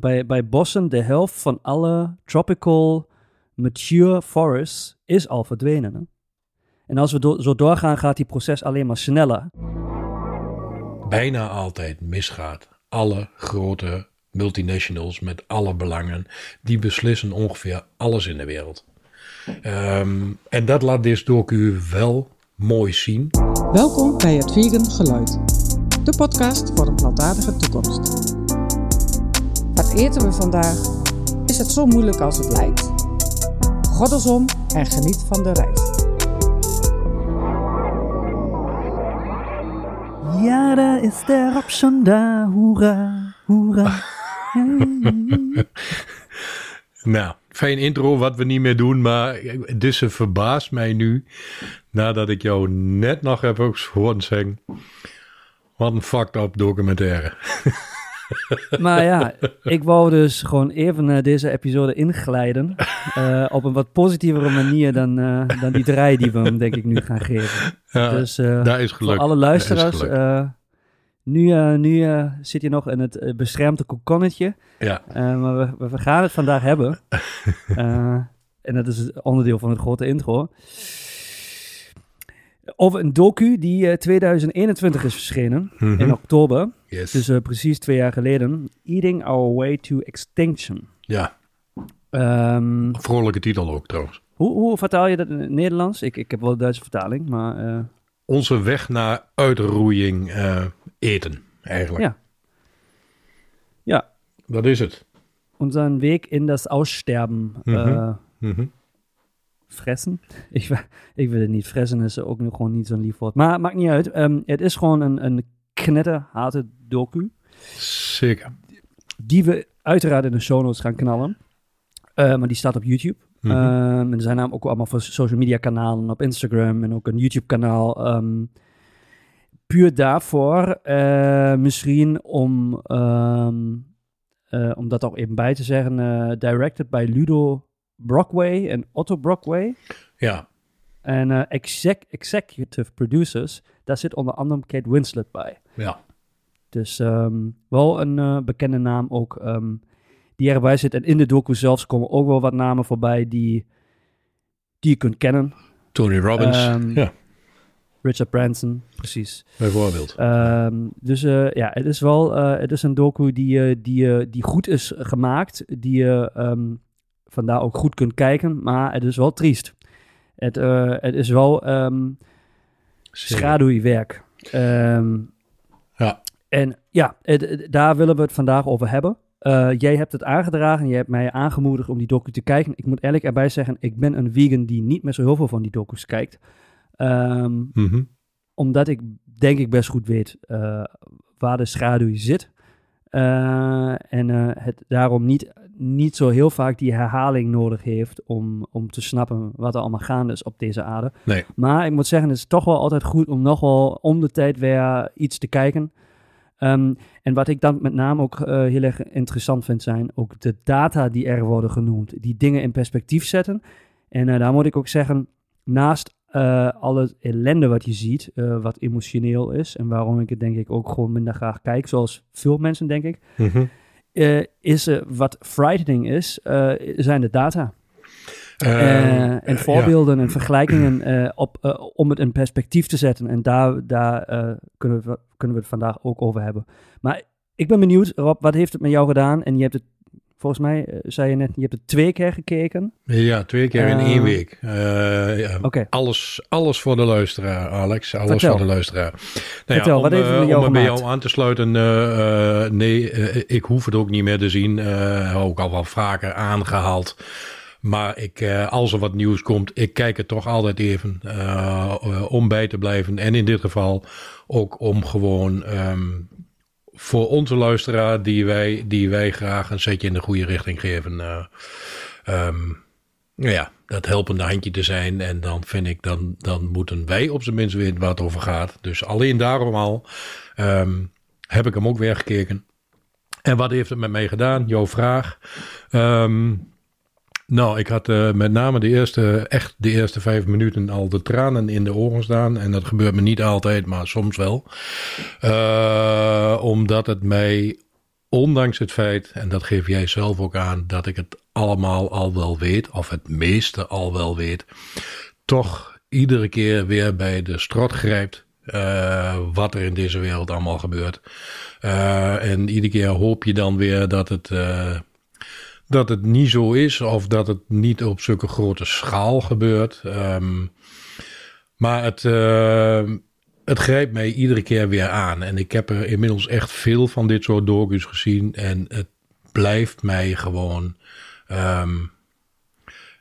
bij, bij bossen, de helft van alle tropical mature forests is al verdwenen. Hè? En als we do zo doorgaan, gaat die proces alleen maar sneller. Bijna altijd misgaat. Alle grote multinationals met alle belangen, die beslissen ongeveer alles in de wereld. Ehm, en dat laat dit docu wel mooi zien. Welkom bij het Vegan Geluid, de podcast voor een plantaardige toekomst. Wat eten we vandaag? Is het zo moeilijk als het lijkt? Goddelsom en geniet van de reis. Ja, daar is de daar, hoera, hoera. Nou, fijn intro wat we niet meer doen, maar dus ze verbaast mij nu, nadat ik jou net nog heb horen zeggen, wat een fucked up documentaire. Maar ja, ik wou dus gewoon even uh, deze episode inglijden. Uh, op een wat positievere manier dan, uh, dan die draai die we hem denk ik nu gaan geven. Ja, dus dat is gelukt. voor alle luisteraars, nu, nu zit je nog in het beschermde kokonnetje. Ja. maar we, we, gaan het vandaag hebben. en dat is het onderdeel van het grote intro. Over een docu die 2021 is verschenen, Mhm. in oktober. Yes. Dus uh, precies twee jaar geleden. Eating Our Way to Extinction. ja, Um, vrolijke titel ook trouwens. hoe, hoe vertaal je dat in het Nederlands? Ik, ik heb wel een Duitse vertaling, maar... Uh, Onze weg naar uitroeiing eten, eigenlijk. Ja. Ja. Dat is het. Unseren Weg in das Aussterben Mhm. Mhm. Fressen. Ik, ik wil het niet. Fressen is ook nog gewoon niet zo'n lief woord. Maar maakt niet uit. Um, het is gewoon een, een knetterharte docu. Zeker. Die we uiteraard in de show notes gaan knallen. Uh, maar die staat op YouTube. Mhm. Um, en er zijn namelijk ook allemaal voor social media kanalen op Instagram en ook een YouTube kanaal. Um, puur daarvoor, uh, misschien om, um, uh, om dat ook even bij te zeggen, directed by Ludo Brockway en Otto Brockway. Ja. En uh, exec executive producers, daar zit onder andere Kate Winslet bij. Ja. Dus um, wel een uh, bekende naam ook um, die erbij zit. En in de docu zelfs komen ook wel wat namen voorbij die, die je kunt kennen. Tony Robbins, um, ja. Richard Branson, precies. Bijvoorbeeld. dus uh, ja, het is wel het is een docu die, die, die goed is gemaakt. Die je vandaar ook goed kunt kijken. Maar het is wel triest. Het, uh, het is wel um, schaduwwerk. Um, ja. En ja, het, het, daar willen we het vandaag over hebben. Uh, jij hebt het aangedragen, jij hebt mij aangemoedigd om die docu te kijken. Ik moet eerlijk erbij zeggen, ik ben een vegan die niet meer zo heel veel van die docus kijkt. Um, mm -hmm. Omdat ik denk ik best goed weet uh, waar de schaduw zit. Uh, en het daarom niet, niet zo heel vaak die herhaling nodig heeft om, om te snappen wat er allemaal gaande is op deze aarde. Nee. Maar ik moet zeggen, het is toch wel altijd goed om nog wel om de tijd weer iets te kijken. Um, en wat ik dan met name ook uh, heel erg interessant vind zijn ook de data die er worden genoemd. Die dingen in perspectief zetten. En uh, daar moet ik ook zeggen, naast uh, al het ellende wat je ziet, wat emotioneel is. En waarom ik het denk ik ook gewoon minder graag kijk, zoals veel mensen denk ik. Mm -hmm. Is wat frightening is, zijn de data. Uh, en voorbeelden ja. en vergelijkingen uh, op, uh, om het in perspectief te zetten. En daar, daar kunnen, we, kunnen we het vandaag ook over hebben. Maar ik ben benieuwd, Rob, wat heeft het met jou gedaan? En je hebt het, volgens mij zei je net, je hebt het twee keer gekeken. Ja, twee keer in één week. Ja, okay. alles, alles voor de luisteraar, Alex. Alles Vertel. voor de luisteraar. Nou Vertel, ja, om, wat heeft het jou om bij jou aan te sluiten, nee, ik hoef het ook niet meer te zien. ook al wel vaker aangehaald. Maar ik, als er wat nieuws komt, ik kijk het toch altijd even uh, om bij te blijven. En in dit geval ook om gewoon um, voor onze luisteraar, die wij, die wij graag een setje in de goede richting geven. Um, ja, dat helpende handje te zijn. En dan vind ik, dan, dan moeten wij op zijn minst weten waar het over gaat. Dus alleen daarom al um, heb ik hem ook weer gekeken. En wat heeft het met mij gedaan? Jouw vraag. Um, Nou, ik had uh, met name de eerste, echt de eerste vijf minuten al de tranen in de ogen staan. En dat gebeurt me niet altijd, maar soms wel. Uh, omdat het mij ondanks het feit, en dat geef jij zelf ook aan, dat ik het allemaal al wel weet, of het meeste al wel weet, toch iedere keer weer bij de strot grijpt. Uh, wat er in deze wereld allemaal gebeurt. En iedere keer hoop je dan weer dat het, dat het niet zo is, of dat het niet op zulke grote schaal gebeurt. Um, maar het, het grijpt mij iedere keer weer aan. En ik heb er inmiddels echt veel van dit soort docu's gezien. En het blijft mij gewoon. Um,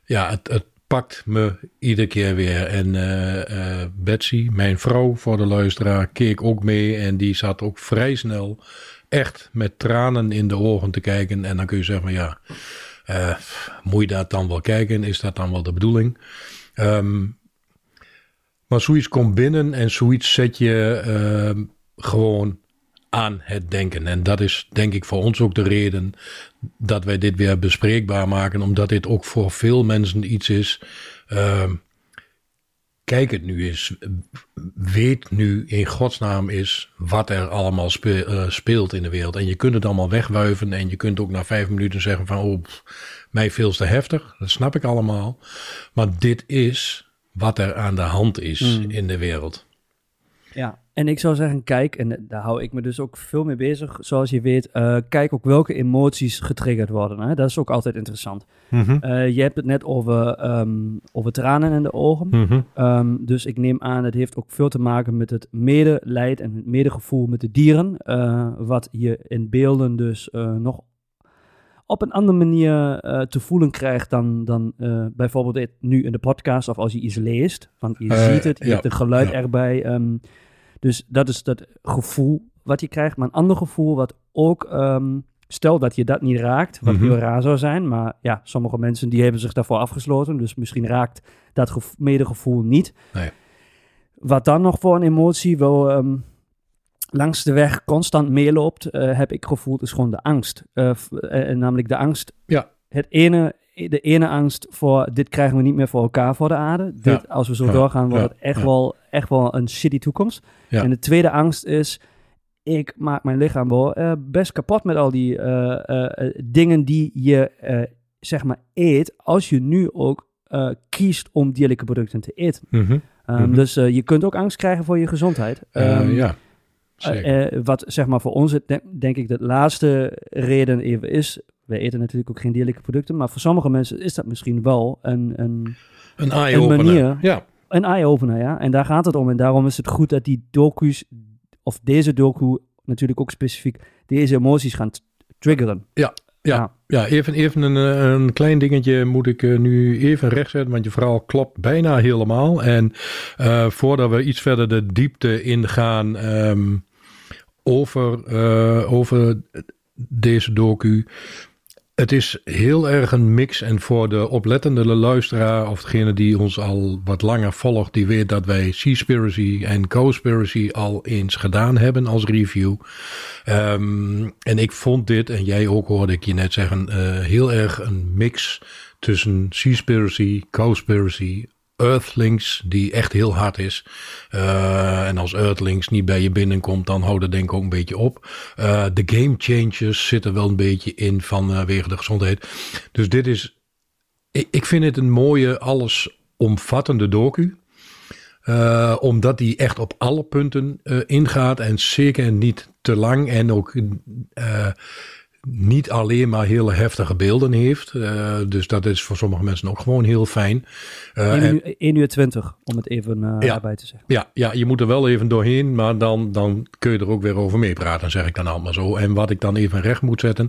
ja, het pakt me iedere keer weer. En uh, uh, Betsy, mijn vrouw voor de luisteraar, keek ook mee. En die zat ook vrij snel echt met tranen in de ogen te kijken. En dan kun je zeggen, ja, uh, moet je dat dan wel kijken? Is dat dan wel de bedoeling? Um, maar zoiets komt binnen en zoiets zet je uh, gewoon aan het denken. En dat is denk ik voor ons ook de reden dat wij dit weer bespreekbaar maken. Omdat dit ook voor veel mensen iets is. Uh, kijk het nu eens. Weet nu in godsnaam is wat er allemaal uh, speelt in de wereld. En je kunt het allemaal wegwuiven. En je kunt ook na vijf minuten zeggen van... Oh, mij veel te heftig. Dat snap ik allemaal. Maar dit is wat er aan de hand is mm. in de wereld. Ja, en ik zou zeggen, kijk, en daar hou ik me dus ook veel mee bezig, zoals je weet. Uh, kijk ook welke emoties getriggerd worden. Hè? Dat is ook altijd interessant. Mm -hmm. uh, je hebt het net over, um, over tranen in de ogen. Mm -hmm. um, dus ik neem aan, het heeft ook veel te maken met het medelijd en het medegevoel met de dieren. Uh, wat je in beelden dus nog op een andere manier uh, te voelen krijgt dan, dan uh, bijvoorbeeld nu in de podcast of als je iets leest. Want je uh, ziet het, je ja, hebt een geluid ja. erbij. Um, dus dat is dat gevoel wat je krijgt. Maar een ander gevoel wat ook, um, stel dat je dat niet raakt, wat mm -hmm. heel raar zou zijn. Maar ja, sommige mensen die hebben zich daarvoor afgesloten. Dus misschien raakt dat medegevoel niet. Nee. Wat dan nog voor een emotie wel... Um, langs de weg constant meeloopt, uh, heb ik gevoeld, is gewoon de angst. Uh, uh, namelijk de angst. Ja. Het ene, de ene angst voor dit krijgen we niet meer voor elkaar voor de aarde. Dit, ja. Als we zo ja. doorgaan, wordt het echt, wel, echt wel een shitty toekomst. En de tweede angst is, ik maak mijn lichaam wel best kapot met al die dingen die je zeg maar eet, als je nu ook kiest om dierlijke producten te eten. Mm -hmm. Um, mm -hmm. Dus je kunt ook angst krijgen voor je gezondheid. Um, ja. Wat zeg maar voor ons, denk ik, de laatste reden even is. We eten natuurlijk ook geen dierlijke producten, maar voor sommige mensen is dat misschien wel een, een, een, een manier. Ja. Een eye-opener, ja. En daar gaat het om. En daarom is het goed dat die docu's, of deze docu natuurlijk ook specifiek, deze emoties gaan triggeren. Ja, ja, ja. ja, even, even een, een klein dingetje moet ik uh, nu even rechtzetten, want je verhaal klopt bijna helemaal. En uh, voordat we iets verder de diepte ingaan um, over, uh, over deze docu. Het is heel erg een mix. En voor de oplettende luisteraar of degene die ons al wat langer volgt, die weet dat wij Seaspiracy en Cospiracy al eens gedaan hebben als review. Um, en ik vond dit, en jij ook hoorde ik je net zeggen, uh, heel erg een mix tussen Seaspiracy, Cospiracy, Earthlings, die echt heel hard is. Uh, en als Earthlings niet bij je binnenkomt, dan houdt het denk ik ook een beetje op. Uh, de game changes zitten wel een beetje in vanwege uh, de gezondheid. Dus dit is, ik, ik vind het een mooie, allesomvattende docu. Omdat die echt op alle punten ingaat en zeker niet te lang en ook niet alleen maar hele heftige beelden heeft. Uh, dus dat is voor sommige mensen ook gewoon heel fijn. Uh, 1, uur, 1 uur 20, om het even uh, ja, bij te zeggen. Ja, ja, je moet er wel even doorheen, maar dan, dan kun je er ook weer over meepraten, zeg ik dan allemaal zo. En wat ik dan even recht moet zetten.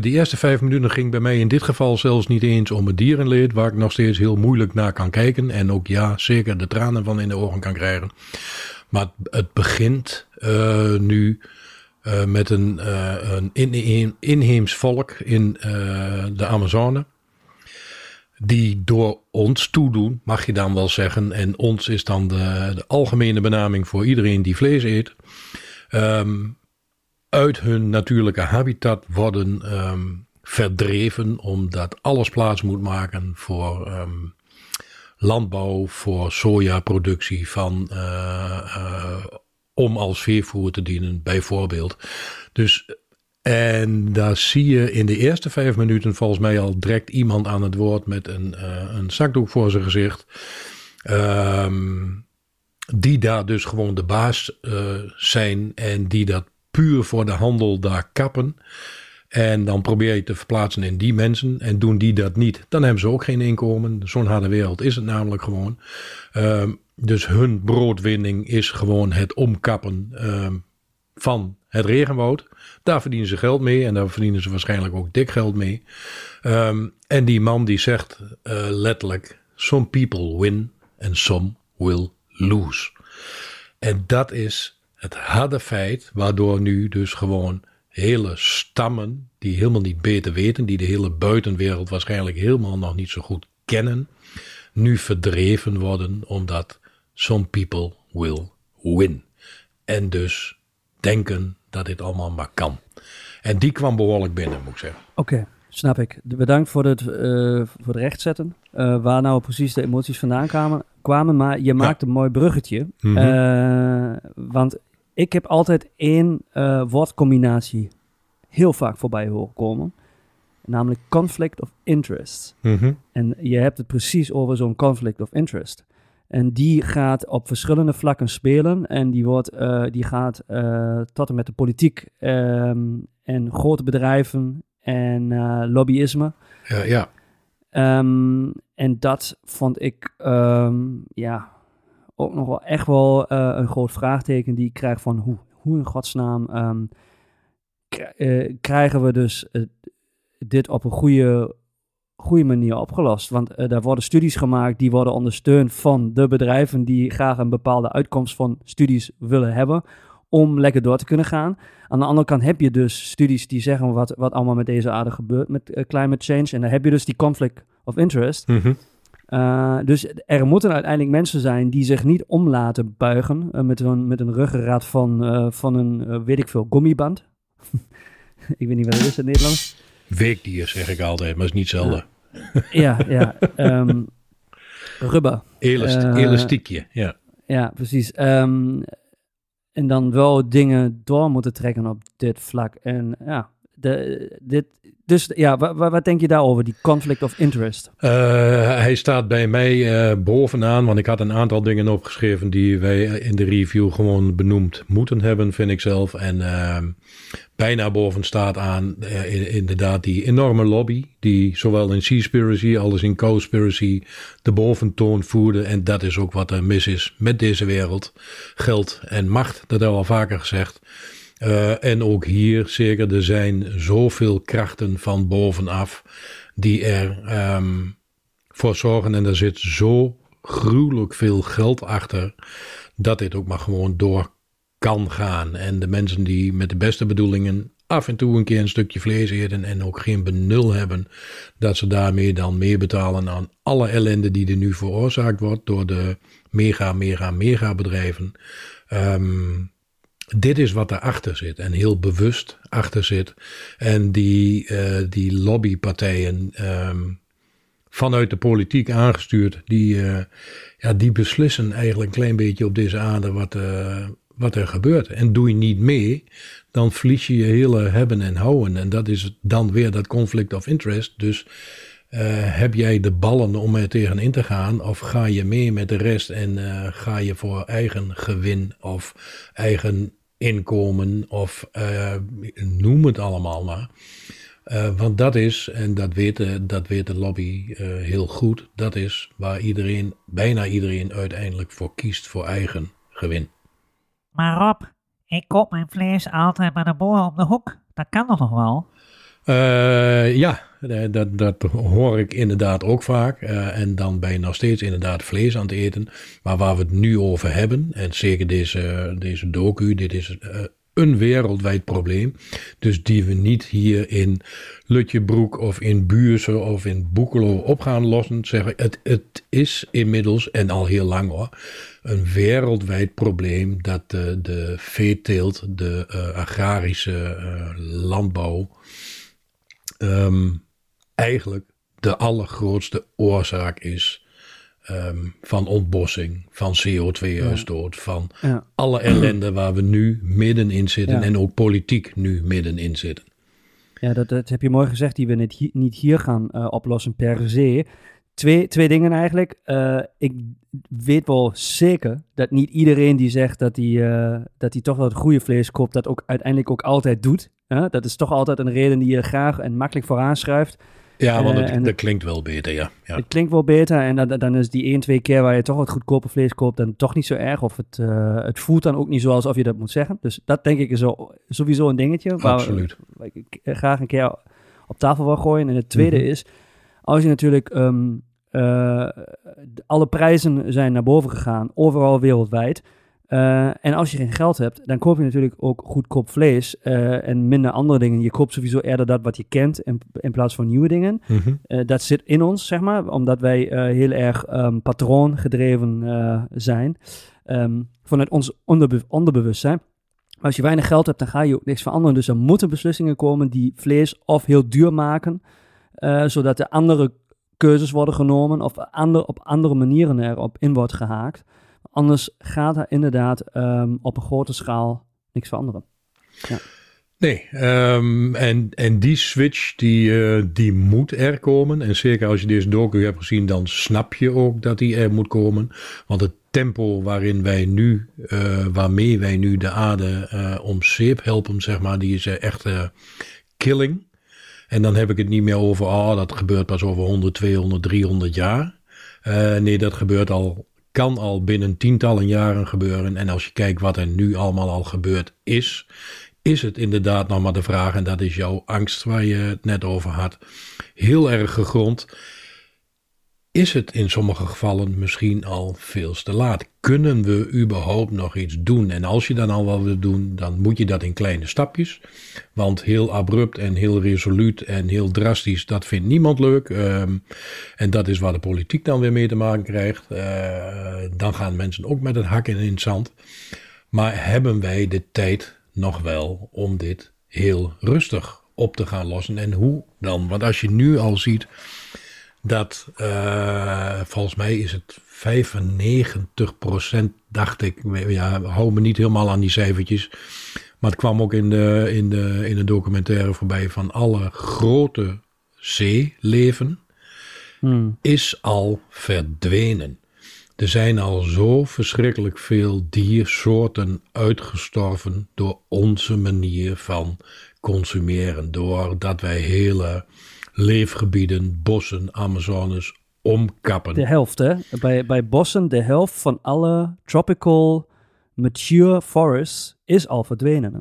Die eerste vijf minuten ging bij mij in dit geval zelfs niet eens om het dierenleed, waar ik nog steeds heel moeilijk naar kan kijken. En ook ja, zeker de tranen van in de ogen kan krijgen. Maar het begint nu... Uh, met een, uh, een in, inheems volk in uh, de Amazone. Die door ons toedoen, mag je dan wel zeggen. En ons is dan de, de algemene benaming voor iedereen die vlees eet. Um, uit hun natuurlijke habitat worden um, verdreven, omdat alles plaats moet maken voor um, landbouw, voor sojaproductie van om als veevoer te dienen, bijvoorbeeld. Dus En daar zie je in de eerste vijf minuten volgens mij al direct iemand aan het woord met een, uh, een zakdoek voor zijn gezicht. Um, die daar dus gewoon de baas uh, zijn en die dat puur voor de handel daar kappen. En dan probeer je te verplaatsen in die mensen. En doen die dat niet, dan hebben ze ook geen inkomen. Zo'n harde wereld is het namelijk gewoon. Um, dus hun broodwinning is gewoon het omkappen um, van het regenwoud. Daar verdienen ze geld mee en daar verdienen ze waarschijnlijk ook dik geld mee. Um, en die man die zegt uh, letterlijk: Some people win and some will lose. En dat is het harde feit waardoor nu dus gewoon hele stammen die helemaal niet beter weten, die de hele buitenwereld waarschijnlijk helemaal nog niet zo goed kennen, nu verdreven worden omdat some people will win. En dus denken dat dit allemaal maar kan. En die kwam behoorlijk binnen, moet ik zeggen. Oké, snap ik. Bedankt voor het, uh, voor het rechtzetten. Uh, waar nou precies de emoties vandaan kwamen. kwamen maar je maakt een mooi bruggetje. Mm -hmm. uh, want ik heb altijd één woordcombinatie heel vaak voorbij horen komen. Namelijk conflict of interest. Mm -hmm. En je hebt het precies over zo'n conflict of interest. En die gaat op verschillende vlakken spelen. En die, wordt, uh, die gaat uh, tot en met de politiek um, en grote bedrijven en uh, lobbyisme. Ja, ja. Um, en dat vond ik um, ja, ook nog wel echt wel een groot vraagteken die ik krijg van hoe, hoe in godsnaam krijgen we dus dit op een goede goede manier opgelost. Want daar worden studies gemaakt die worden ondersteund van de bedrijven die graag een bepaalde uitkomst van studies willen hebben. Om lekker door te kunnen gaan. Aan de andere kant heb je dus studies die zeggen wat, wat allemaal met deze aarde gebeurt met climate change. En dan heb je dus die conflict of interest. -hmm. Uh, dus er moeten uiteindelijk mensen zijn die zich niet om laten buigen met, een, met een ruggengraat van, van een, weet ik veel, gummiband. ik weet niet wat het is in het Nederlands. Weekdier zeg ik altijd, maar is niet zelden. Ja, ja. Um, rubber. Elast elastiekje, ja. Ja, precies. Um, en dan wel dingen door moeten trekken op dit vlak. En ja, de, dit, dus ja, wat, wat denk je daarover, die conflict of interest? Uh, hij staat bij mij uh, bovenaan, want ik had een aantal dingen opgeschreven die wij in de review gewoon benoemd moeten hebben, vind ik zelf. En uh, bijna boven staat aan uh, inderdaad die enorme lobby, die zowel in Seaspiracy als in Cowspiracy de boventoon voerde. En dat is ook wat er mis is met deze wereld. Geld en macht, dat hebben we al vaker gezegd. Uh, en ook hier zeker, er zijn zoveel krachten van bovenaf die er um, zorgen. En er zit zo gruwelijk veel geld achter dat dit ook maar gewoon door kan gaan. En de mensen die met de beste bedoelingen af en toe een keer een stukje vlees eten en ook geen benul hebben, dat ze daarmee dan meer betalen aan alle ellende die er nu veroorzaakt wordt door de mega, mega, mega bedrijven. Um, dit is wat erachter zit en heel bewust achter zit. En die, uh, die lobbypartijen um, vanuit de politiek aangestuurd, die, uh, ja, die beslissen eigenlijk een klein beetje op deze aarde wat, uh, wat er gebeurt. En doe je niet mee, dan verlies je je hele hebben en houden. En dat is dan weer dat conflict of interest. Dus heb jij de ballen om er tegenin te gaan? Of ga je mee met de rest en ga je voor eigen gewin of eigen inkomen of uh, noem het allemaal maar. Uh, want dat is, en dat weet de, dat weet de lobby uh, heel goed, dat is waar iedereen, bijna iedereen uiteindelijk voor kiest voor eigen gewin. Maar Rob, ik koop mijn vlees altijd bij de boer op de hoek. Dat kan toch nog wel? Ja, dat, dat hoor ik inderdaad ook vaak. Uh, en dan ben je nog steeds inderdaad vlees aan het eten. Maar waar we het nu over hebben, en zeker deze, deze docu, dit is uh, een wereldwijd probleem. Dus die we niet hier in Lutjebroek of in Buurse of in Boekelo op gaan lossen. Zeggen, het, het is inmiddels, en al heel lang hoor, een wereldwijd probleem dat de, de veeteelt, de agrarische landbouw um, eigenlijk de allergrootste oorzaak is um, van ontbossing, van CO2-uitstoot, ja. van ja. alle ellende waar we nu middenin zitten ja. en ook politiek nu middenin zitten. Ja, dat, dat heb je mooi gezegd, die we niet hier, niet hier gaan eh, oplossen per se. Twee, twee dingen eigenlijk. Eh, ik weet wel zeker dat niet iedereen die zegt dat hij, eh, dat toch wel het goede vlees koopt, dat ook uiteindelijk ook altijd doet. Hè? Dat is toch altijd een reden die je graag en makkelijk vooraan schuift. Ja, want Eh, het, en- dat klinkt wel beter, ja. ja. Het klinkt wel beter en dan, dan is die één, twee keer waar je toch wat goedkope vlees koopt, dan toch niet zo erg. Of het, eh, het voelt dan ook niet zo alsof je dat moet zeggen. Dus dat denk ik is sowieso een dingetje. waar- Absoluut. Waar ik graag een keer op tafel wil gooien. En het tweede Mhm. is, als je natuurlijk, ehm, eh, alle prijzen zijn naar boven gegaan, overal wereldwijd. Eh, en als je geen geld hebt, dan koop je natuurlijk ook goedkoop vlees eh, en minder andere dingen. Je koopt sowieso eerder dat wat je kent in, in plaats van nieuwe dingen. Mhm. Eh, dat zit in ons, zeg maar, omdat wij heel erg ehm, patroongedreven zijn. Ehm, vanuit ons onderbe- onderbewustzijn. Maar als je weinig geld hebt, dan ga je ook niks veranderen. Dus er moeten beslissingen komen die vlees of heel duur maken, zodat er andere keuzes worden genomen of ander, op andere manieren erop in wordt gehaakt. Anders gaat er inderdaad ehm, op een grote schaal niks veranderen. Nee, ehm, en, en die switch die, eh, die moet er komen. En zeker als je deze docu hebt gezien, dan snap je ook dat die er moet komen. Want het tempo waarin wij nu, eh, waarmee wij nu de aarde eh, om zeep helpen, zeg maar, die is echt killing. En dan heb ik het niet meer over, oh, dat gebeurt pas over 100, 200, 300 jaar. Nee, dat gebeurt al, kan al binnen tientallen jaren gebeuren. En als je kijkt wat er nu allemaal al gebeurd is, is het inderdaad nog maar de vraag, en dat is jouw angst waar je het net over had, heel erg gegrond. Is het in sommige gevallen misschien al veel te laat? Kunnen we überhaupt nog iets doen? En als je dan al wat wil doen, dan moet je dat in kleine stapjes. Want heel abrupt en heel resoluut en heel drastisch, dat vindt niemand leuk. Ehm, en dat is waar de politiek dan weer mee te maken krijgt. Eh, dan gaan mensen ook met het hakken in het zand. Maar hebben wij de tijd nog wel om dit heel rustig op te gaan lossen? En hoe dan? Want als je nu al ziet dat, eh, volgens mij is het 95% dacht ik, ja, hou me niet helemaal aan die cijfertjes. Maar het kwam ook in de, in de, in de documentaire voorbij van alle grote zeeleven Hmm. is al verdwenen. Er zijn al zo verschrikkelijk veel diersoorten uitgestorven door onze manier van consumeren. Doordat wij hele leefgebieden, bossen, Amazones omkappen. De helft, hè? Bij, bij bossen, de helft van alle tropical mature forests is al verdwenen. Hè?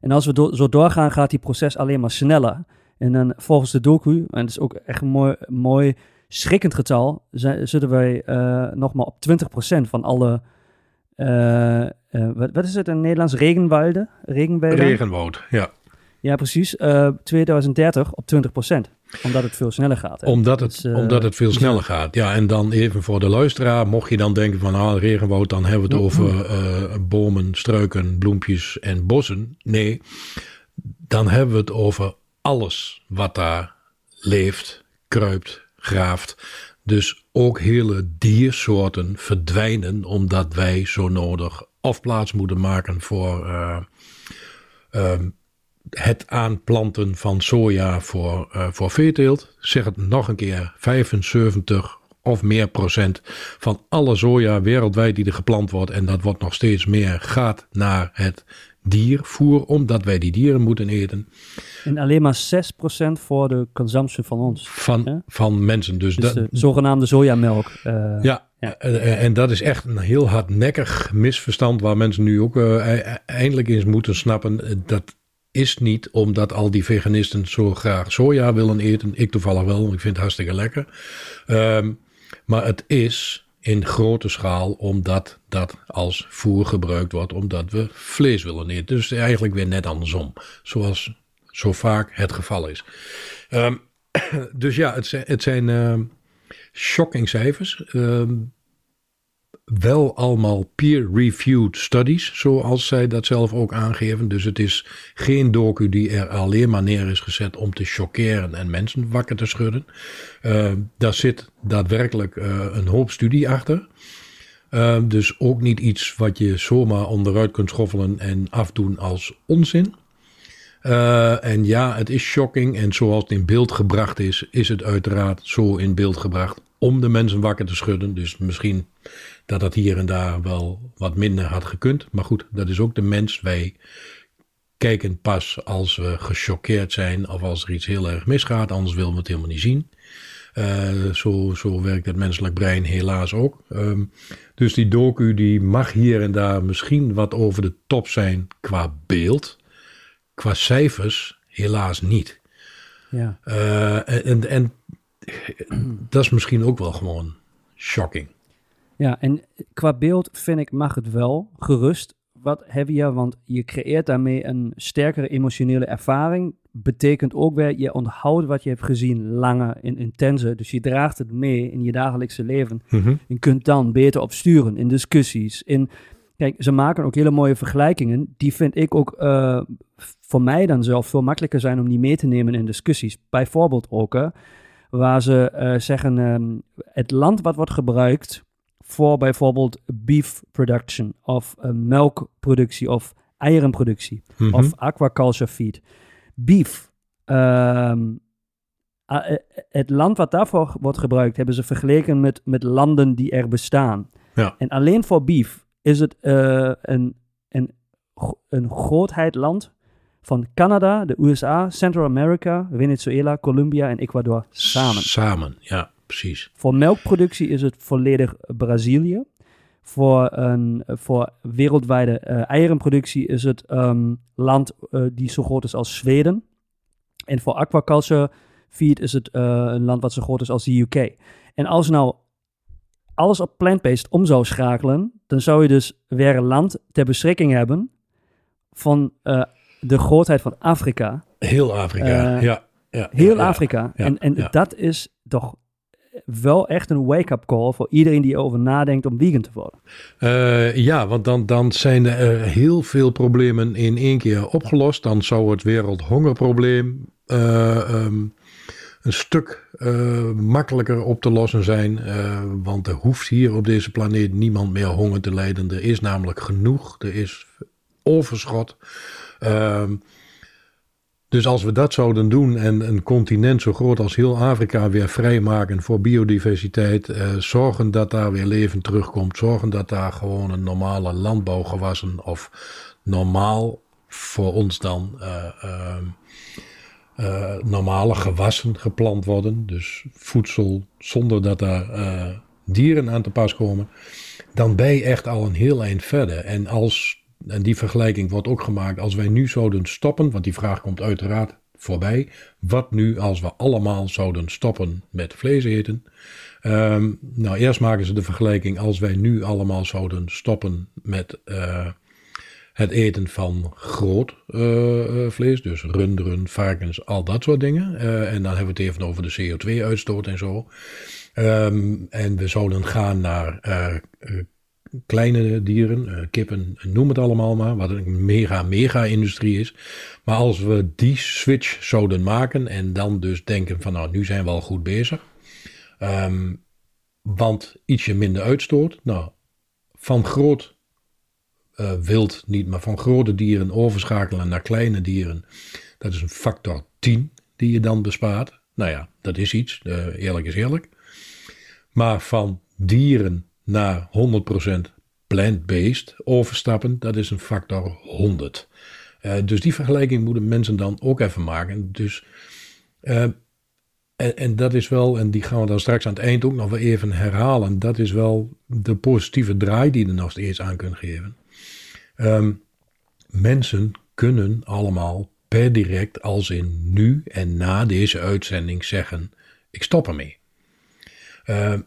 En als we do- zo doorgaan, gaat die proces alleen maar sneller. En dan volgens de docu, en het is ook echt een mooi, mooi schrikkend getal, zitten wij eh, nog maar op 20% van alle, eh, eh, wat, wat is het in het Nederlands? Regenwalden? Regenwoud, ja. Ja, precies. Eh 2030 op 20%, omdat het veel sneller gaat. hè? Omdat Dat het, eh, omdat het veel sneller gaat. Ja, en dan even voor de luisteraar, mocht je dan denken van ah, regenwoud, dan hebben we het over eh, bomen, struiken, bloempjes en bossen. Nee, dan hebben we het over alles wat daar leeft, kruipt, graaft. Dus ook hele diersoorten verdwijnen omdat wij zo nodig of plaats moeten maken voor eh, ehm, het aanplanten van soja voor, eh, voor veeteelt. Zeg het nog een keer, 75 of meer procent van alle soja wereldwijd die er geplant wordt, en dat wordt nog steeds meer, gaat naar het diervoer, omdat wij die dieren moeten eten En alleen maar 6% voor de consumptie van ons. van, van mensen. Dus, Dus dat, de zogenaamde sojamelk. eh, Ja, Ja. eh, en dat is echt een heel hardnekkig misverstand waar mensen nu ook eh, e- eindelijk eens moeten snappen. Dat is niet omdat al die veganisten zo graag soja willen eten. Ik toevallig wel, want ik vind het hartstikke lekker. Ehm, maar het is in grote schaal omdat dat als voer gebruikt wordt, omdat we vlees willen eten. Dus eigenlijk weer net andersom, zoals zo vaak het geval is. Ehm, dus ja, het zijn, het zijn ehm, shocking cijfers. Wel allemaal peer-reviewed studies, zoals zij dat zelf ook aangeven. Dus het is geen docu die er alleen maar neer is gezet om te chockeren en mensen wakker te schudden. Ehm, daar zit daadwerkelijk eh, een hoop studie achter. Ehm, dus ook niet iets wat je zomaar onderuit kunt schoffelen en afdoen als onzin. Uh, en ja, het is shocking. En zoals het in beeld gebracht is, is het uiteraard zo in beeld gebracht om de mensen wakker te schudden. Dus misschien dat dat hier en daar wel wat minder had gekund. Maar goed, dat is ook de mens. Wij kijken pas als we gechoqueerd zijn of als er iets heel erg misgaat. Anders willen we het helemaal niet zien. Uh, zo, zo werkt het menselijk brein helaas ook. Um, dus die docu die mag hier en daar misschien wat over de top zijn qua beeld. Qua cijfers helaas niet. Ja. Uh, en, en dat is misschien ook wel gewoon shocking. Ja, en qua beeld vind ik mag het wel gerust wat heavier, want je creëert daarmee een sterkere emotionele ervaring. Betekent ook weer, je onthoudt wat je hebt gezien langer en intenser. Dus je draagt het mee in je dagelijkse leven. Mm Je kunt dan beter op sturen in discussies. In, kijk, ze maken ook hele mooie vergelijkingen. Die vind ik ook uh, voor mij dan zelf veel makkelijker zijn om die mee te nemen in discussies. Bijvoorbeeld ook, uh, waar ze uh, zeggen, um, het land wat wordt gebruikt voor bijvoorbeeld beef production of uh, melkproductie of eierenproductie mm -hmm. of aquaculture feed. Beef. Um, uh, het land wat daarvoor wordt gebruikt hebben ze vergeleken met, met landen die er bestaan. Ja. En alleen voor beef is het uh, een, een, een grootheid land van Canada, de USA, Central America, Venezuela, Colombia en Ecuador samen. Samen, ja precies. Voor melkproductie is het volledig Brazilië. Voor, een, voor wereldwijde uh, eierenproductie is het um, land uh, die zo groot is als Zweden. En voor aquaculture feed is het uh, een land wat zo groot is als de UK. En als nou alles op plant-based om zou schakelen, dan zou je dus weer een land ter beschikking hebben van de grootheid van Afrika. Heel Afrika, ja. ja. Heel ja, Afrika. ja, en en dat is toch wel echt een wake-up call voor iedereen die erover nadenkt om vegan te worden. Uh, ja, want dan, dan zijn er heel veel problemen in één keer opgelost. Dan zou het wereldhongerprobleem uh, um, een stuk uh, makkelijker op te lossen zijn. want er hoeft hier op deze planeet niemand meer honger te lijden. Er is namelijk genoeg. Er is overschot. Dus als we dat zouden doen en een continent zo groot als heel Afrika weer vrijmaken voor biodiversiteit, eh, zorgen dat daar weer leven terugkomt, zorgen dat daar gewoon een normale landbouwgewassen of normaal voor ons dan uh, uh, uh, normale gewassen geplant worden, dus voedsel zonder dat daar dieren aan te pas komen, dan ben je echt al een heel eind verder. En als en die vergelijking wordt ook gemaakt als wij nu zouden stoppen, want die vraag komt uiteraard voorbij. Wat nu als we allemaal zouden stoppen met vlees eten? Um, nou, eerst maken ze de vergelijking als wij nu allemaal zouden stoppen met uh, het eten van groot uh, vlees, dus runderen, varkens, al dat soort dingen. En dan hebben we het even over de CO2-uitstoot en zo. Um, en we zouden gaan naar kleine dieren, uh, kippen, noem het allemaal maar, wat een mega, mega industrie is. Maar als we die switch zouden maken en dan dus denken van nou, nu zijn we al goed bezig. Um, want ietsje minder uitstoot. Nou, van groot uh, wild niet, maar van grote dieren overschakelen naar kleine dieren. Dat is een factor 10 die je dan bespaart. Nou ja, dat is iets, eerlijk is eerlijk. Maar van dieren naar 100% plant-based overstappen, dat is een factor 100. Uh, dus die vergelijking moeten mensen dan ook even maken. Dus, uh, en, en, dat is wel, en die gaan we dan straks aan het eind ook nog wel even herhalen. Dat is wel de positieve draai die je nog steeds aan kunt geven. Um, mensen kunnen allemaal per direct, als in nu en na deze uitzending, zeggen: Ik stop ermee. Uh,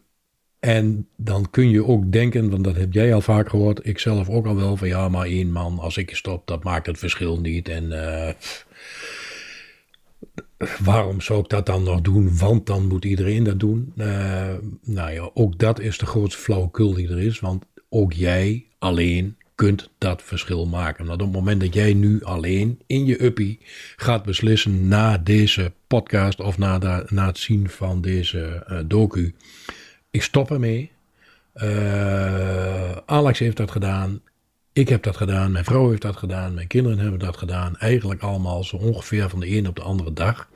en dan kun je ook denken, want dat heb jij al vaak gehoord, ik zelf ook al wel, van ja, maar één man, als ik stop, dat maakt het verschil niet. En uh, waarom zou ik dat dan nog doen? Want dan moet iedereen dat doen. Uh, nou ja, ook dat is de grootste flauwekul die er is, want ook jij alleen kunt dat verschil maken. Want op het moment dat jij nu alleen in je uppie gaat beslissen na deze podcast of na, na het zien van deze uh, docu ik stop ermee. Uh, Alex heeft dat gedaan. Ik heb dat gedaan, mijn vrouw heeft dat gedaan, mijn kinderen hebben dat gedaan. Eigenlijk allemaal zo ongeveer van de ene op de andere dag.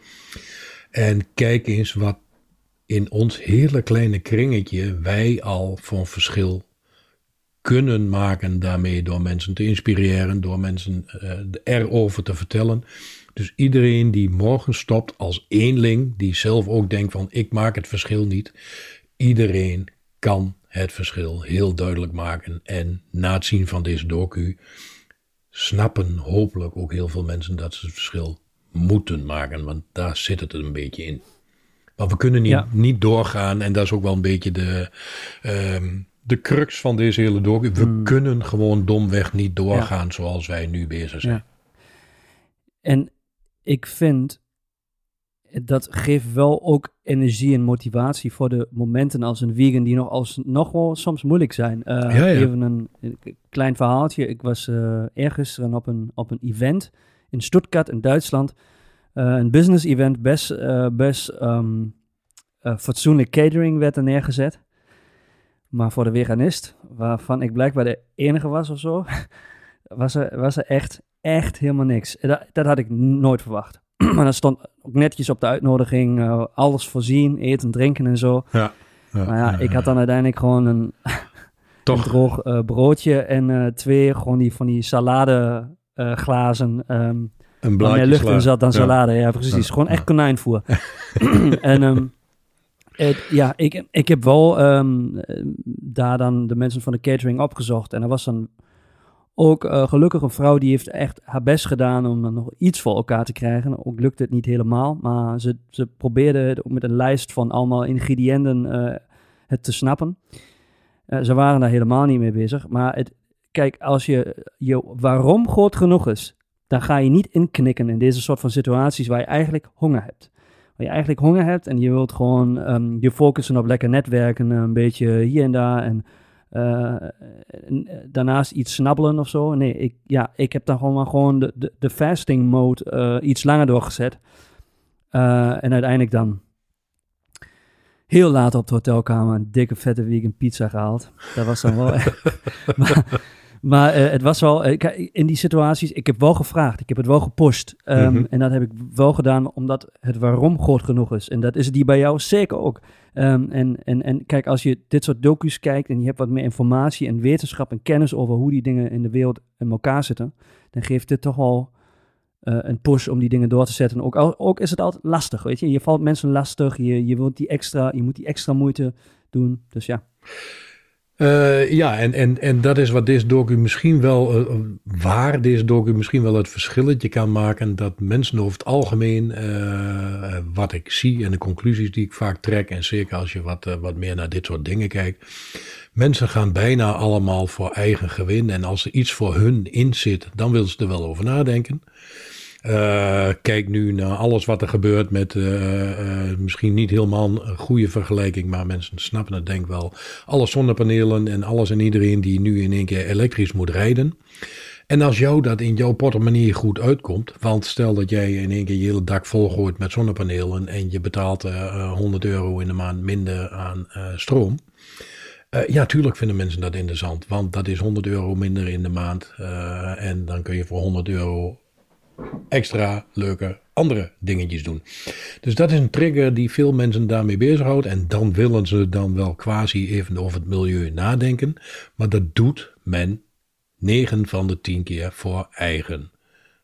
En kijk eens wat in ons hele kleine kringetje wij al een verschil kunnen maken daarmee door mensen te inspireren, door mensen uh, erover te vertellen. Dus iedereen die morgen stopt als eenling, die zelf ook denkt van ik maak het verschil niet. Iedereen kan het verschil heel duidelijk maken. En na het zien van deze docu snappen hopelijk ook heel veel mensen dat ze het verschil moeten maken. Want daar zit het een beetje in. Maar we kunnen niet, niet doorgaan. En dat is ook wel een beetje de, um, de crux van deze hele docu. We hmm. kunnen gewoon domweg niet doorgaan zoals wij nu bezig zijn. Ja. En ik vind dat geeft wel ook energie en motivatie voor de momenten als een vegan die nog, als, nog wel soms moeilijk zijn. Uh, Even een, klein verhaaltje. Ik was uh, ergens op een, op een event in Stuttgart in Duitsland. Uh, een business event, best, best um, fatsoenlijk catering werd er neergezet. Maar voor de veganist, waarvan ik blijkbaar de enige was of zo, was er, was er echt, echt helemaal niks. Dat, dat had ik nooit verwacht. maar dat stond ook netjes op de uitnodiging, uh, alles voorzien, eten, drinken en zo. Ja, ja maar ja, ik had dan uiteindelijk gewoon een, Toch. droog uh, broodje en uh, twee gewoon die van die salade glazen. Um, een blaadje meer lucht in zat dan salade. Ja, precies. Gewoon echt konijnvoer. en um, het, ja, ik, ik heb wel um, daar dan de mensen van de catering opgezocht. En er was dan ook uh, gelukkig een vrouw die heeft echt haar best gedaan om dan nog iets voor elkaar te krijgen. Ook lukt het niet helemaal, maar ze, ze probeerde met een lijst van allemaal ingrediënten uh, het te snappen. Uh, ze waren daar helemaal niet mee bezig. Maar het, kijk, als je, je waarom groot genoeg is, dan ga je niet inknikken in deze soort van situaties waar je eigenlijk honger hebt. Waar je eigenlijk honger hebt en je wilt gewoon um, je focussen op lekker netwerken, een beetje hier en daar en uh, daarnaast iets snabbelen of zo. Nee, ik, ja, ik heb dan gewoon maar gewoon de, de, de fasting mode uh, iets langer doorgezet. Uh, en uiteindelijk dan heel laat op de hotelkamer een dikke vette vegan pizza gehaald. Dat was dan wel... maar, maar uh, het was wel, uh, in die situaties, ik heb wel gevraagd, ik heb het wel gepusht. Um, mm-hmm. En dat heb ik wel gedaan omdat het waarom groot genoeg is. En dat is het die bij jou zeker ook. Um, en, en, en kijk, als je dit soort docu's kijkt en je hebt wat meer informatie en wetenschap en kennis over hoe die dingen in de wereld in elkaar zitten, dan geeft dit toch wel uh, een push om die dingen door te zetten. Ook, al, ook is het altijd lastig, weet je. Je valt mensen lastig, je, je, wilt die extra, je moet die extra moeite doen. Dus ja. Uh, ja, en, en, en dat is wat deze docu misschien wel, uh, waar deze docu misschien wel het verschilletje kan maken. Dat mensen over het algemeen, uh, wat ik zie en de conclusies die ik vaak trek, en zeker als je wat, wat meer naar dit soort dingen kijkt. Mensen gaan bijna allemaal voor eigen gewin. En als er iets voor hun in zit, dan willen ze er wel over nadenken. Uh, kijk nu naar alles wat er gebeurt met uh, uh, misschien niet helemaal een goede vergelijking, maar mensen snappen het denk wel. Alle zonnepanelen en alles en iedereen die nu in één keer elektrisch moet rijden. En als jou dat in jouw portemonnee goed uitkomt, want stel dat jij in één keer je hele dak volgooit met zonnepanelen en je betaalt 100 euro in de maand minder aan stroom. ja, tuurlijk vinden mensen dat interessant, want dat is 100 euro minder in de maand. en dan kun je voor 100 euro extra leuke andere dingetjes doen. Dus dat is een trigger die veel mensen daarmee bezighoudt. En dan willen ze dan wel quasi even over het milieu nadenken. Maar dat doet men 9 van de 10 keer voor eigen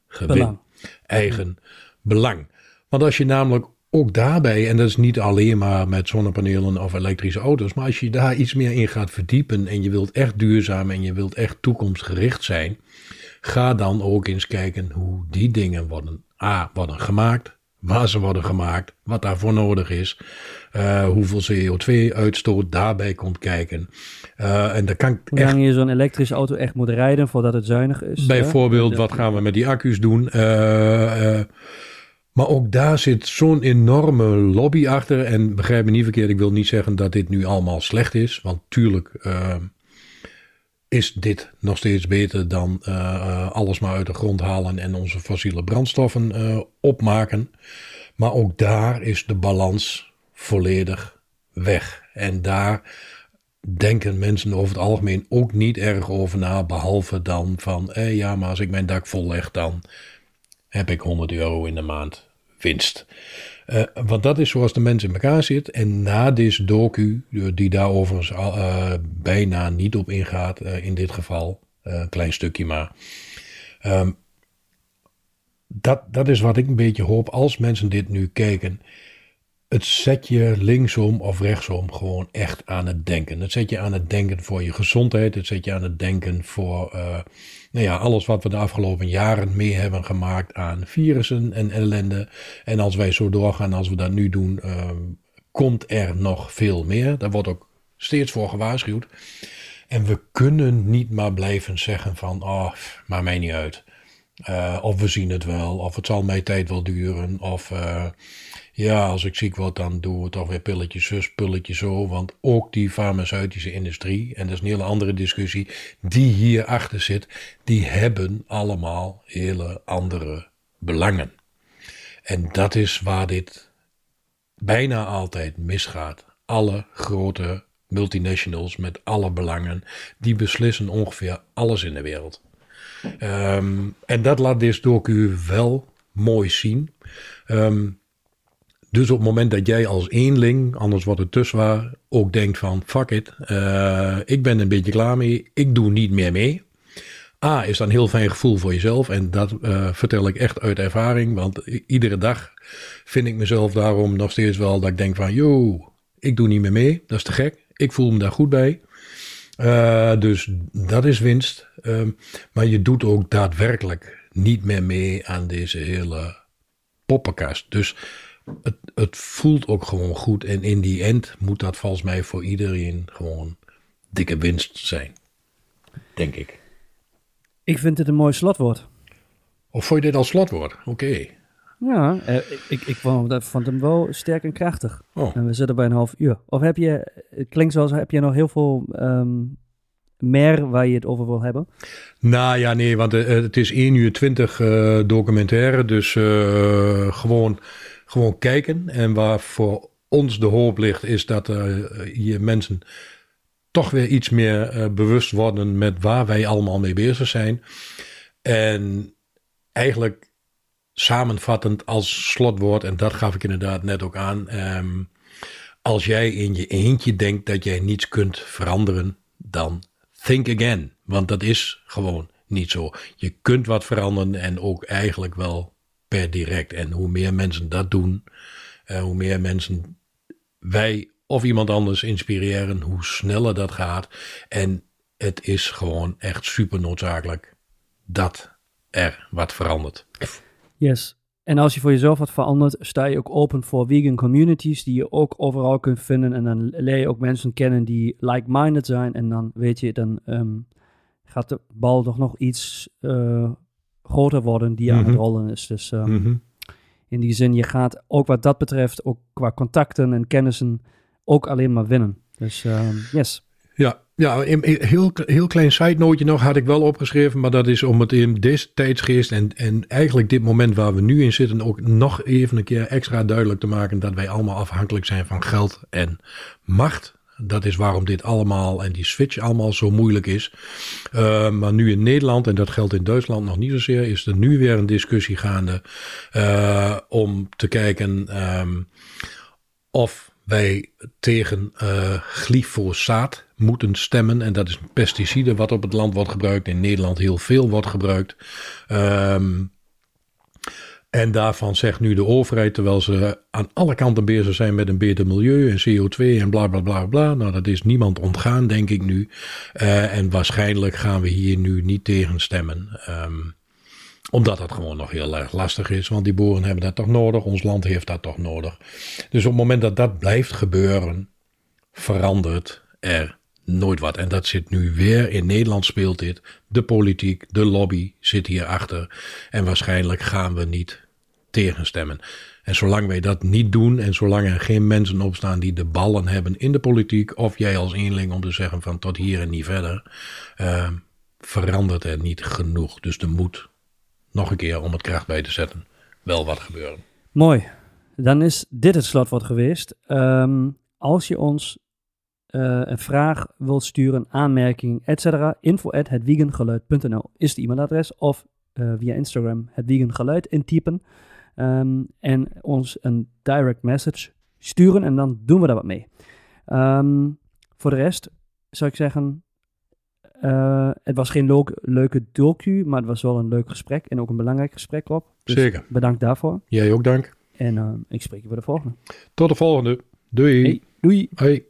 gewin. Eigen belang. Want als je namelijk ook daarbij, en dat is niet alleen maar met zonnepanelen of elektrische auto's, maar als je daar iets meer in gaat verdiepen en je wilt echt duurzaam en je wilt echt toekomstgericht zijn, Ga dan ook eens kijken hoe die dingen worden, A, worden gemaakt, waar ze worden gemaakt, wat daarvoor nodig is, uh, hoeveel CO2-uitstoot daarbij komt kijken. Uh, en dan kan hoe lang je zo'n elektrische auto echt moet rijden voordat het zuinig is. Bijvoorbeeld, wat gaan we met die accu's doen? Uh, maar ook daar zit zo'n enorme lobby achter. En begrijp me niet verkeerd, ik wil niet zeggen dat dit nu allemaal slecht is. Want tuurlijk is dit nog steeds beter dan uh, alles maar uit de grond halen en onze fossiele brandstoffen uh, opmaken. Maar ook daar is de balans volledig weg. En daar denken mensen over het algemeen ook niet erg over na. Behalve dan van, eh, ja, maar als ik mijn dak vol leg, dan heb ik 100 euro in de maand winst. Uh, want dat is zoals de mens in elkaar zit. En na deze docu, die daar overigens uh, bijna niet op ingaat, in dit geval, een klein stukje maar. Um, dat, dat is wat ik een beetje hoop als mensen dit nu kijken. Het zet je linksom of rechtsom gewoon echt aan het denken. Het zet je aan het denken voor je gezondheid. Het zet je aan het denken voor uh, nou ja, alles wat we de afgelopen jaren mee hebben gemaakt aan virussen en ellende. En als wij zo doorgaan als we dat nu doen, uh, komt er nog veel meer. Daar wordt ook steeds voor gewaarschuwd. En we kunnen niet maar blijven zeggen van, oh, maar mij niet uit. Uh, of we zien het wel, of het zal mij tijd wel duren, of uh, ja, als ik ziek word, dan doen we toch weer pilletjes zus, pilletjes zo. Want ook die farmaceutische industrie, en dat is een hele andere discussie, die hierachter zit, die hebben allemaal hele andere belangen. En dat is waar dit bijna altijd misgaat. Alle grote multinationals met alle belangen, die beslissen ongeveer alles in de wereld. Um, en dat laat dit docu wel mooi zien. Um, dus op het moment dat jij als eenling, anders wordt het tussen waar, ook denkt van fuck it, uh, ik ben een beetje klaar mee, ik doe niet meer mee. A, is dan een heel fijn gevoel voor jezelf en dat uh, vertel ik echt uit ervaring, want iedere dag vind ik mezelf daarom nog steeds wel dat ik denk van yo, ik doe niet meer mee, dat is te gek, ik voel me daar goed bij. Uh, dus dat is winst. Uh, maar je doet ook daadwerkelijk niet meer mee aan deze hele poppenkast. Dus het, het voelt ook gewoon goed. En in die end moet dat volgens mij voor iedereen gewoon dikke winst zijn. Denk ik. Ik vind het een mooi slotwoord. Of vond je dit als slotwoord? Oké. Okay. Ja, eh, ik, ik vond, vond, hem wel sterk en krachtig. Oh. En we zitten bij een half uur. Of heb je, het klinkt zoals, heb je nog heel veel um, meer waar je het over wil hebben? Nou ja, nee, want uh, het is 1 uur 20 uh, documentaire. Dus uh, gewoon, gewoon kijken. En waar voor ons de hoop ligt, is dat hier mensen toch weer iets meer bewust worden met waar wij allemaal mee bezig zijn. En eigenlijk samenvattend als slotwoord, en dat gaf ik inderdaad net ook aan. Um, als jij in je eentje denkt dat jij niets kunt veranderen, dan think again. Want dat is gewoon niet zo. Je kunt wat veranderen en ook eigenlijk wel per direct. En hoe meer mensen dat doen, uh, hoe meer mensen wij of iemand anders inspireren, hoe sneller dat gaat. En het is gewoon echt super noodzakelijk dat er wat verandert. Yes. En als je voor jezelf wat verandert, sta je ook open voor vegan communities die je ook overal kunt vinden. En dan leer je ook mensen kennen die like-minded zijn. En dan weet je, dan um, gaat de bal toch nog iets uh, groter worden die mm -hmm. aan het mhm. rollen is. Dus um, mm -hmm. in die zin, je gaat ook wat dat betreft, ook qua contacten en kennissen, ook alleen maar winnen. Dus um, yes. Ja, ja, een heel, heel klein side noteje nog had ik wel opgeschreven, maar dat is om het in deze tijdsgeest en, en eigenlijk dit moment waar we nu in zitten ook nog even een keer extra duidelijk te maken dat wij allemaal afhankelijk zijn van geld en macht. Dat is waarom dit allemaal en die switch allemaal zo moeilijk is. Uh, maar nu in Nederland, en dat geldt in Duitsland nog niet zozeer, is er nu weer een discussie gaande uh, om te kijken um, of wij tegen uh, glyfosaat moeten stemmen. En dat is een pesticide wat op het land wordt gebruikt. In Nederland heel veel wordt gebruikt. Um, en daarvan zegt nu de overheid, terwijl ze aan alle kanten bezig zijn met een beter milieu en CO2 en bla bla bla bla. Nou, dat is niemand ontgaan, denk ik nu. Uh, en waarschijnlijk gaan we hier nu niet tegen stemmen. Um, omdat dat gewoon nog heel erg lastig is. Want die boeren hebben dat toch nodig. Ons land heeft dat toch nodig. Dus op het moment dat dat blijft gebeuren, verandert er nooit wat. En dat zit nu weer in Nederland speelt dit. De politiek, de lobby zit hierachter. En waarschijnlijk gaan we niet tegenstemmen. En zolang wij dat niet doen en zolang er geen mensen opstaan die de ballen hebben in de politiek, of jij als eenling om te zeggen van tot hier en niet verder, uh, verandert er niet genoeg. Dus er moet nog een keer om het kracht bij te zetten, wel wat gebeuren. Mooi. Dan is dit het slotwoord geweest. Um, als je ons eh, een vraag wilt sturen, aanmerking, etc. info at hetwiegengeluid.nl is het e-mailadres. Of eh, via Instagram hetwiegengeluid intypen. Ehm, en ons een direct message sturen en dan doen we daar wat mee. Ehm, voor de rest zou ik zeggen, eh, het was geen leuk- leuke docu, maar het was wel een leuk gesprek en ook een belangrijk gesprek op. Dus Zeker. Bedankt daarvoor. Jij ook dank. En eh, ik spreek je voor de volgende. Tot de volgende. Doei. Hey, doei! Hoi.